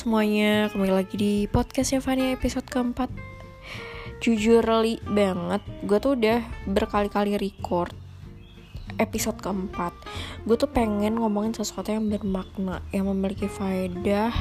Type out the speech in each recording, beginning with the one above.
semuanya, kembali lagi di podcastnya Fania episode keempat. Jujur li banget, gue tuh udah berkali-kali record episode keempat. Gue tuh pengen ngomongin sesuatu yang bermakna, yang memiliki faedah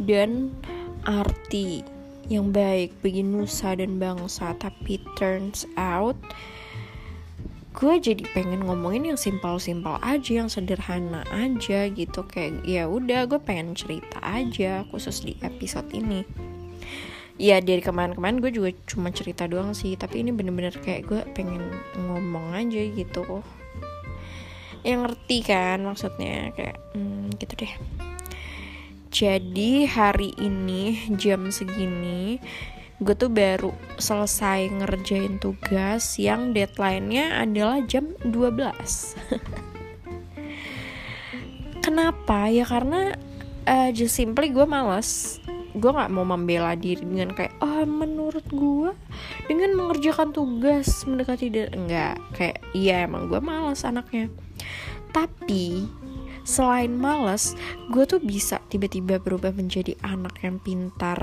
dan arti yang baik bagi nusa dan bangsa. Tapi turns out gue jadi pengen ngomongin yang simpel-simpel aja yang sederhana aja gitu. Kayak ya udah gue pengen cerita aja khusus di episode ini. Ya dari kemarin-kemarin gue juga cuma cerita doang sih tapi ini bener-bener kayak gue pengen ngomong aja gitu. Yang ngerti kan maksudnya? Kayak hmm, gitu deh. Jadi hari ini jam segini gue tuh baru selesai ngerjain tugas yang deadline-nya adalah jam 12 kenapa? Ya karena uh, just simply gue males. Gue nggak mau membela diri dengan kayak oh menurut gue dengan mengerjakan tugas mendekati dan enggak kayak iya emang gue males anaknya. Tapi selain males gue tuh bisa tiba-tiba berubah menjadi anak yang pintar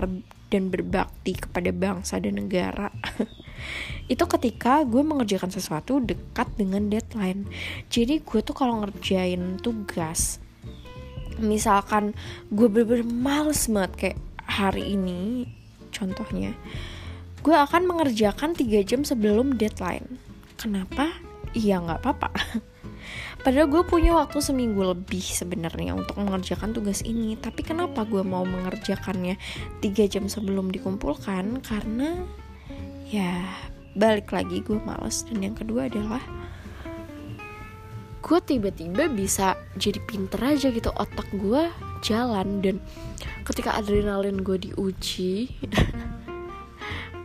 dan berbakti kepada bangsa dan negara. Itu ketika gue mengerjakan sesuatu dekat dengan deadline. Jadi gue tuh kalau ngerjain tugas misalkan gue bener-bener males banget kayak hari ini contohnya gue akan mengerjakan 3 jam sebelum deadline. Kenapa? iya nggak apa-apa Padahal gue punya waktu seminggu lebih sebenarnya untuk mengerjakan tugas ini. Tapi kenapa gue mau mengerjakannya tiga jam sebelum dikumpulkan? Karena ya balik lagi gue males. Dan yang kedua adalah gue tiba-tiba bisa jadi pinter aja gitu otak gue jalan dan ketika adrenalin gue diuji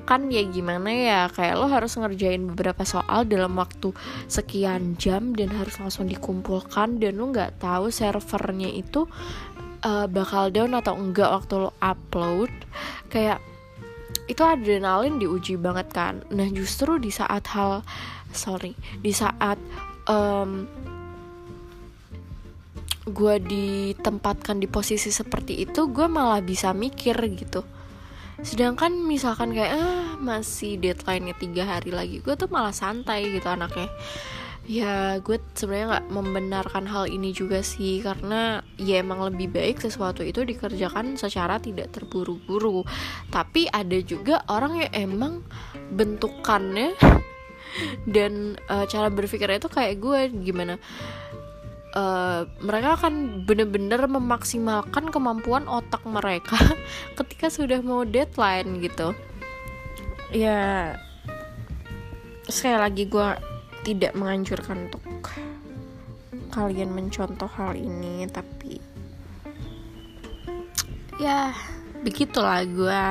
kan ya gimana ya kayak lo harus ngerjain beberapa soal dalam waktu sekian jam dan harus langsung dikumpulkan dan lo nggak tahu servernya itu uh, bakal down atau enggak waktu lo upload. Kayak itu adrenalin diuji banget kan. Nah justru di saat hal sorry di saat um, gue ditempatkan di posisi seperti itu gue malah bisa mikir gitu sedangkan misalkan kayak ah masih deadline-nya tiga hari lagi gue tuh malah santai gitu anaknya. Ya gue sebenarnya nggak membenarkan hal ini juga sih karena ya emang lebih baik sesuatu itu dikerjakan secara tidak terburu-buru. Tapi ada juga orang yang emang bentukannya dan uh, cara berpikirnya itu kayak gue gimana uh, mereka akan bener-bener memaksimalkan kemampuan otak mereka ketika sudah mau deadline gitu. Ya sekali lagi gue tidak menganjurkan untuk kalian mencontoh hal ini tapi ya begitulah gue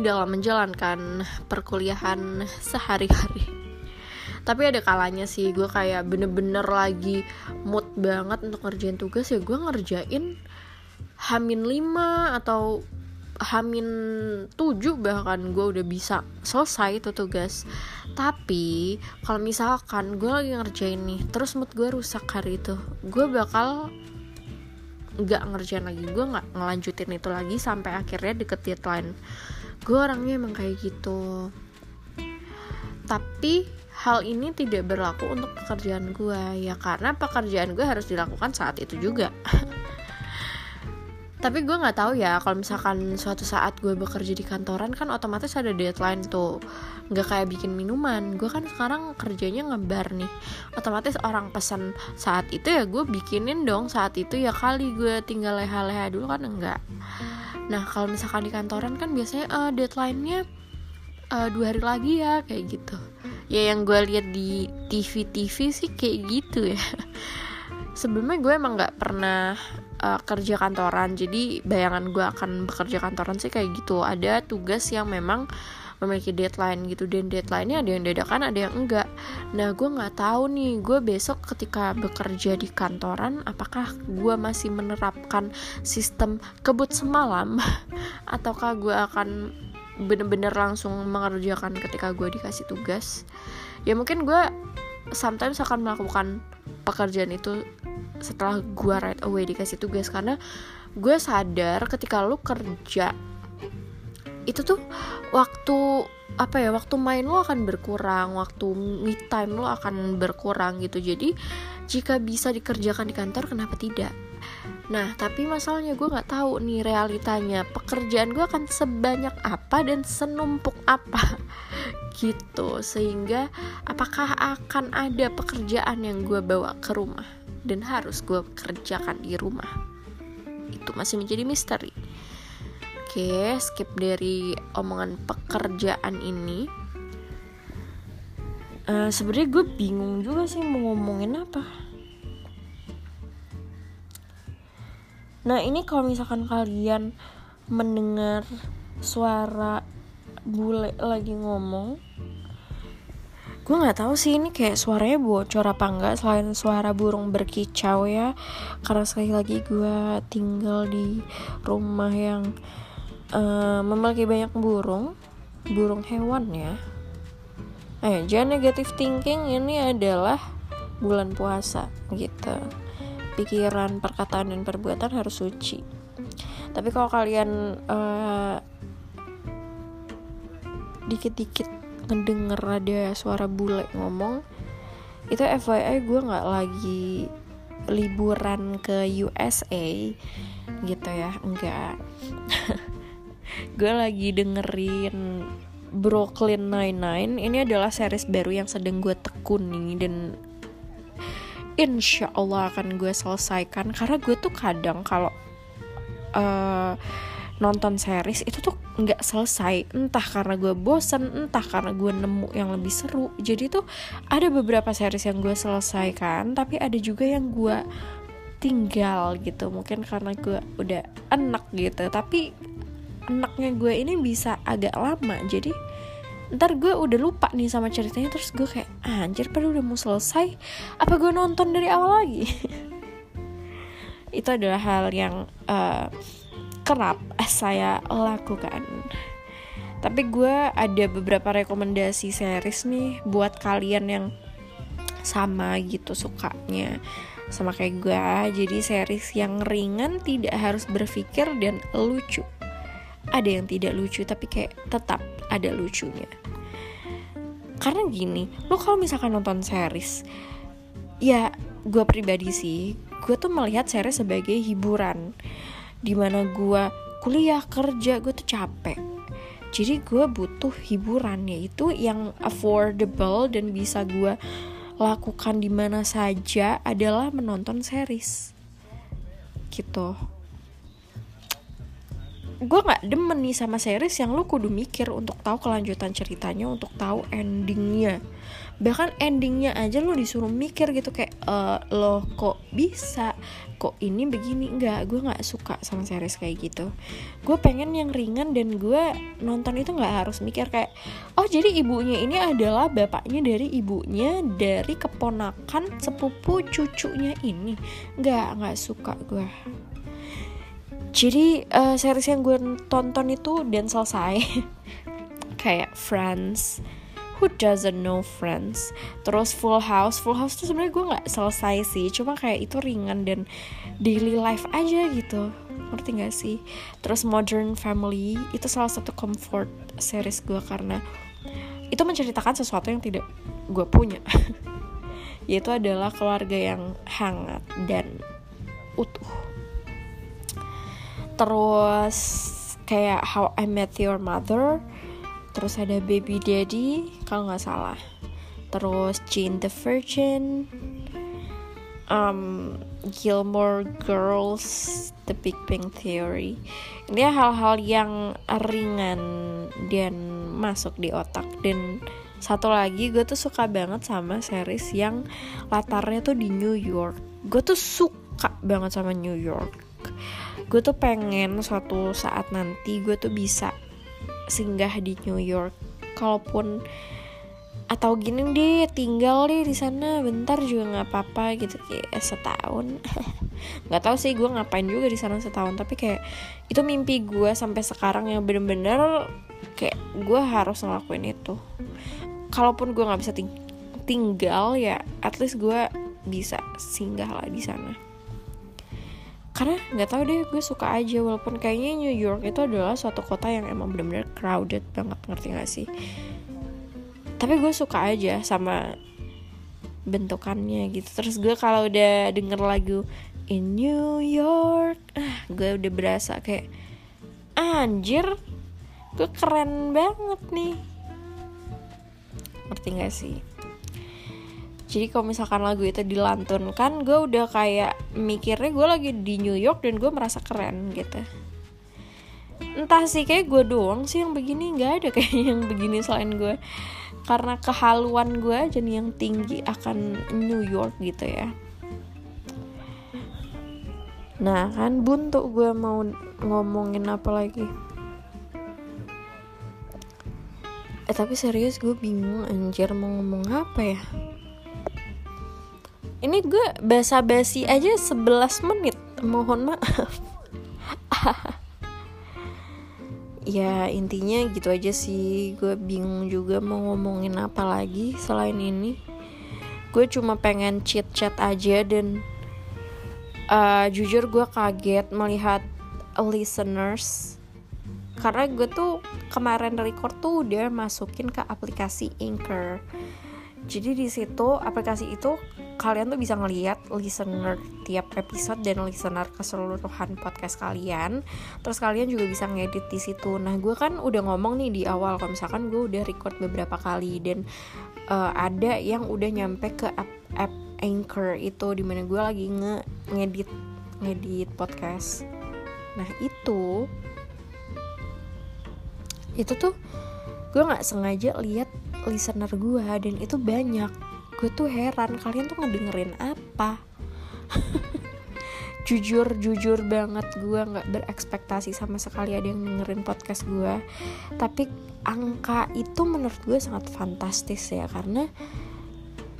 dalam menjalankan perkuliahan sehari-hari tapi ada kalanya sih gue kayak bener-bener lagi mood banget untuk ngerjain tugas ya gue ngerjain hamin 5 atau hamin 7 bahkan gue udah bisa selesai itu tugas. Tapi kalau misalkan gue lagi ngerjain nih terus mood gue rusak hari itu gue bakal nggak ngerjain lagi gue nggak ngelanjutin itu lagi sampai akhirnya deket deadline. Gue orangnya emang kayak gitu. Tapi hal ini tidak berlaku untuk pekerjaan gue ya karena pekerjaan gue harus dilakukan saat itu juga. Tapi gue nggak tahu ya kalau misalkan suatu saat gue bekerja di kantoran kan otomatis ada deadline tuh. Nggak kayak bikin minuman. Gue kan sekarang kerjanya ngebar nih. Otomatis orang pesan saat itu ya gue bikinin dong saat itu ya kali. Gue tinggal leha-leha dulu kan enggak. Nah kalau misalkan di kantoran kan biasanya uh, deadline-nya uh, dua hari lagi ya kayak gitu ya yang gue lihat di TV TV sih kayak gitu ya. Sebelumnya gue emang nggak pernah uh, kerja kantoran. Jadi bayangan gue akan bekerja kantoran sih kayak gitu. Ada tugas yang memang memiliki deadline gitu. Dan deadline-nya ada yang dadakan ada yang enggak. Nah gue nggak tahu nih gue besok ketika bekerja di kantoran apakah gue masih menerapkan sistem kebut semalam? Ataukah gue akan bener-bener langsung mengerjakan ketika gue dikasih tugas. Ya mungkin gue sometimes akan melakukan pekerjaan itu setelah gue right away dikasih tugas. Karena gue sadar ketika lu kerja itu tuh waktu apa ya waktu main lo akan berkurang waktu me time lo akan berkurang gitu jadi jika bisa dikerjakan di kantor kenapa tidak Nah, tapi masalahnya gue nggak tahu nih realitanya pekerjaan gue akan sebanyak apa dan senumpuk apa gitu. Sehingga apakah akan ada pekerjaan yang gue bawa ke rumah dan harus gue kerjakan di rumah? Itu masih menjadi misteri. Oke, skip dari omongan pekerjaan ini. Uh, Sebenarnya gue bingung juga sih mau ngomongin apa Nah ini kalau misalkan kalian mendengar suara bule lagi ngomong gue nggak tahu sih ini kayak suaranya bocor apa enggak selain suara burung berkicau ya karena sekali lagi gue tinggal di rumah yang uh, memiliki banyak burung burung hewan ya eh jangan negatif thinking ini adalah bulan puasa gitu pikiran, perkataan dan perbuatan harus suci. Tapi kalau kalian uh, dikit-dikit ngedenger ada suara bule ngomong, itu FYI gue nggak lagi liburan ke USA gitu ya, enggak. gue lagi dengerin Brooklyn Nine-Nine. Ini adalah series baru yang sedang gue tekuni dan insya Allah akan gue selesaikan. Karena gue tuh kadang kalau uh, nonton series itu tuh nggak selesai. Entah karena gue bosen entah karena gue nemu yang lebih seru. Jadi tuh ada beberapa series yang gue selesaikan tapi ada juga yang gue tinggal gitu. Mungkin karena gue udah enak gitu. Tapi enaknya gue ini bisa agak lama. Jadi ntar gue udah lupa nih sama ceritanya terus gue kayak anjir pada udah mau selesai. Apa gue nonton dari awal lagi? Itu adalah hal yang uh, kerap saya lakukan. Tapi gue ada beberapa rekomendasi series nih buat kalian yang sama gitu sukanya sama kayak gue. Jadi series yang ringan tidak harus berpikir dan lucu ada yang tidak lucu tapi kayak tetap ada lucunya. Karena gini lo kalau misalkan nonton series ya gue pribadi sih gue tuh melihat series sebagai hiburan. Di mana gue kuliah kerja gue tuh capek. Jadi gue butuh hiburan yaitu yang affordable dan bisa gue lakukan di mana saja adalah menonton series. Gitu gue nggak demen nih sama series yang lu kudu mikir untuk tahu kelanjutan ceritanya untuk tahu endingnya. Bahkan endingnya aja lu disuruh mikir gitu kayak e, lo kok bisa? Kok ini begini? Nggak gue nggak suka sama series kayak gitu. Gue pengen yang ringan dan gue nonton itu nggak harus mikir kayak oh jadi ibunya ini adalah bapaknya dari ibunya dari keponakan sepupu cucunya ini. Nggak nggak suka gue jadi uh, series yang gue tonton itu dan selesai. Kayak Friends. Who doesn't know Friends? Terus Full House. Full House tuh sebenarnya gue nggak selesai sih. Cuma kayak itu ringan dan daily life aja gitu. Ngerti gak sih? Terus Modern Family itu salah satu comfort series gue karena itu menceritakan sesuatu yang tidak gue punya. Yaitu adalah keluarga yang hangat dan utuh terus kayak How I Met Your Mother terus ada Baby Daddy kalau nggak salah. Terus Jane the Virgin um, Gilmore Girls The Big Bang Theory. Ini hal-hal yang ringan dan masuk di otak. Dan satu lagi gue tuh suka banget sama series yang latarnya tuh di New York. Gue tuh suka banget sama New York gue tuh pengen suatu saat nanti gue tuh bisa singgah di New York. Kalaupun atau gini deh tinggal deh di sana bentar juga nggak apa-apa gitu kayak setahun. Nggak tahu sih gue ngapain juga di sana setahun tapi kayak itu mimpi gue sampai sekarang yang bener-bener kayak gue harus ngelakuin itu. Kalaupun gue nggak bisa ting tinggal ya at least gue bisa singgah lah di sana karena nggak tahu deh gue suka aja walaupun kayaknya New York itu adalah suatu kota yang emang bener-bener crowded banget ngerti gak sih? Tapi gue suka aja sama bentukannya gitu. Terus gue kalau udah denger lagu in New York ah gue udah berasa kayak anjir gue keren banget nih. Ngerti gak sih jadi kalau misalkan lagu itu dilantunkan gue udah kayak mikirnya gue lagi di New York dan gue merasa keren gitu. Entah sih kayak gue doang sih yang begini nggak ada kayak yang begini selain gue. Karena kehaluan gue aja nih yang tinggi akan New York gitu ya. Nah kan buntu gue mau ngomongin apa lagi? Eh tapi serius gue bingung anjir mau ngomong apa ya ini gue basa-basi aja 11 menit. Mohon maaf. Ya intinya gitu aja sih. Gue bingung juga mau ngomongin apa lagi selain ini. Gue cuma pengen chit chat aja dan uh, jujur gue kaget melihat listeners. Karena gue tuh kemarin record tuh udah masukin ke aplikasi Anchor. Jadi di situ aplikasi itu kalian tuh bisa ngeliat listener tiap episode dan listener keseluruhan podcast kalian. Terus kalian juga bisa ngedit di situ. Nah gue kan udah ngomong nih di awal kalau misalkan gue udah record beberapa kali dan uh, ada yang udah nyampe ke app, app Anchor itu di mana gue lagi nge ngedit ngedit podcast. Nah itu itu tuh gue nggak sengaja lihat listener gue dan itu banyak gue tuh heran kalian tuh ngedengerin apa? Jujur jujur banget gue nggak berekspektasi sama sekali ada yang dengerin podcast gue. Tapi angka itu menurut gue sangat fantastis ya karena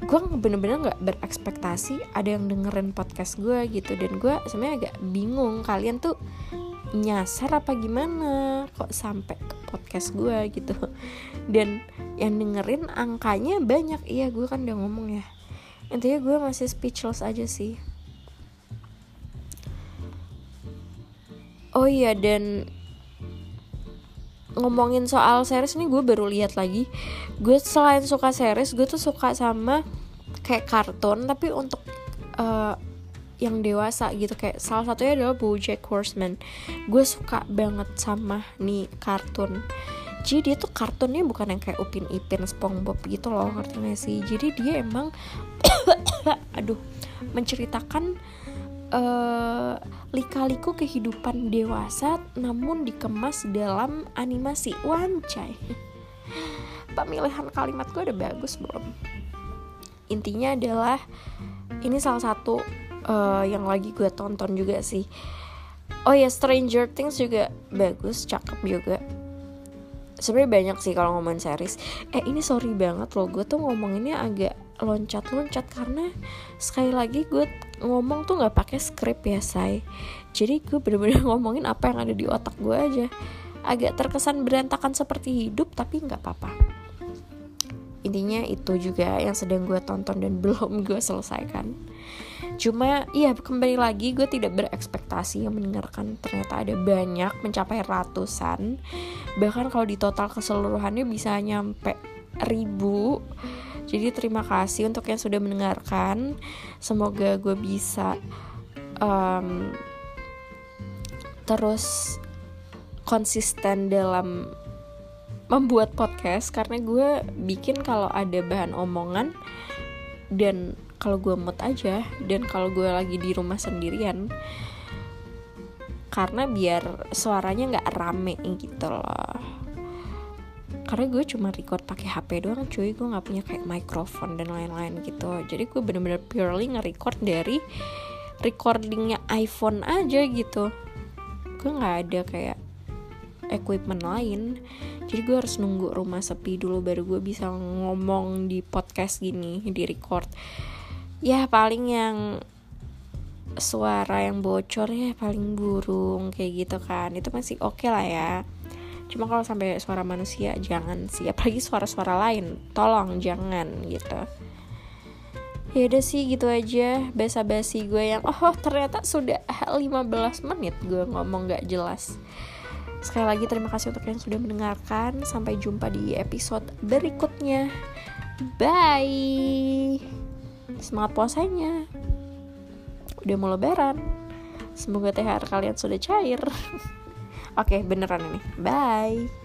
gue bener-bener nggak berekspektasi ada yang dengerin podcast gue gitu. Dan gue sebenarnya agak bingung kalian tuh nyasar apa gimana? Kok sampai ke podcast gue gitu. Dan yang dengerin angkanya banyak. Iya gue kan udah ngomong ya. Intinya gue masih speechless aja sih. Oh iya dan ngomongin soal series ini gue baru lihat lagi. Gue selain suka series gue tuh suka sama kayak kartun. Tapi untuk uh, yang dewasa gitu. Kayak salah satunya adalah BoJack Horseman. Gue suka banget sama nih kartun. Jadi dia tuh kartunnya bukan yang kayak Upin Ipin SpongeBob gitu loh gak sih? Jadi dia emang aduh menceritakan uh, lika-liku kehidupan dewasa namun dikemas dalam animasi. Wancai pemilihan kalimat gue udah bagus belum? Intinya adalah ini salah satu uh, yang lagi gue tonton juga sih. Oh ya Stranger Things juga bagus cakep juga. Sebenarnya banyak sih kalau ngomongin series. Eh ini sorry banget loh gue tuh ngomonginnya agak loncat-loncat karena sekali lagi gue ngomong tuh nggak pakai skrip ya say jadi gue bener-bener ngomongin apa yang ada di otak gue aja. Agak terkesan berantakan seperti hidup tapi nggak apa-apa. Intinya itu juga yang sedang gue tonton dan belum gue selesaikan cuma iya kembali lagi gue tidak berekspektasi yang mendengarkan ternyata ada banyak mencapai ratusan. Bahkan kalau di total keseluruhannya bisa nyampe ribu. Jadi terima kasih untuk yang sudah mendengarkan. Semoga gue bisa um, terus konsisten dalam membuat podcast. Karena gue bikin kalau ada bahan omongan dan kalau gue mood aja dan kalau gue lagi di rumah sendirian karena biar suaranya nggak rame gitu loh. Karena gue cuma record pakai HP doang cuy gue nggak punya kayak mikrofon dan lain-lain gitu. Jadi gue bener-bener purely nge-record dari recordingnya iPhone aja gitu. Gue nggak ada kayak equipment lain. Jadi gue harus nunggu rumah sepi dulu baru gue bisa ngomong di podcast gini di record ya paling yang suara yang bocor ya paling burung kayak gitu kan. Itu masih oke okay lah ya. Cuma kalau sampai suara manusia jangan sih. Apalagi suara-suara lain tolong jangan gitu. Ya udah sih gitu aja. Basa-basi gue yang oh ternyata sudah 15 menit gue ngomong gak jelas. Sekali lagi terima kasih untuk yang sudah mendengarkan. Sampai jumpa di episode berikutnya. Bye semangat puasanya. Udah mau lebaran. Semoga THR kalian sudah cair. Oke beneran ini. Bye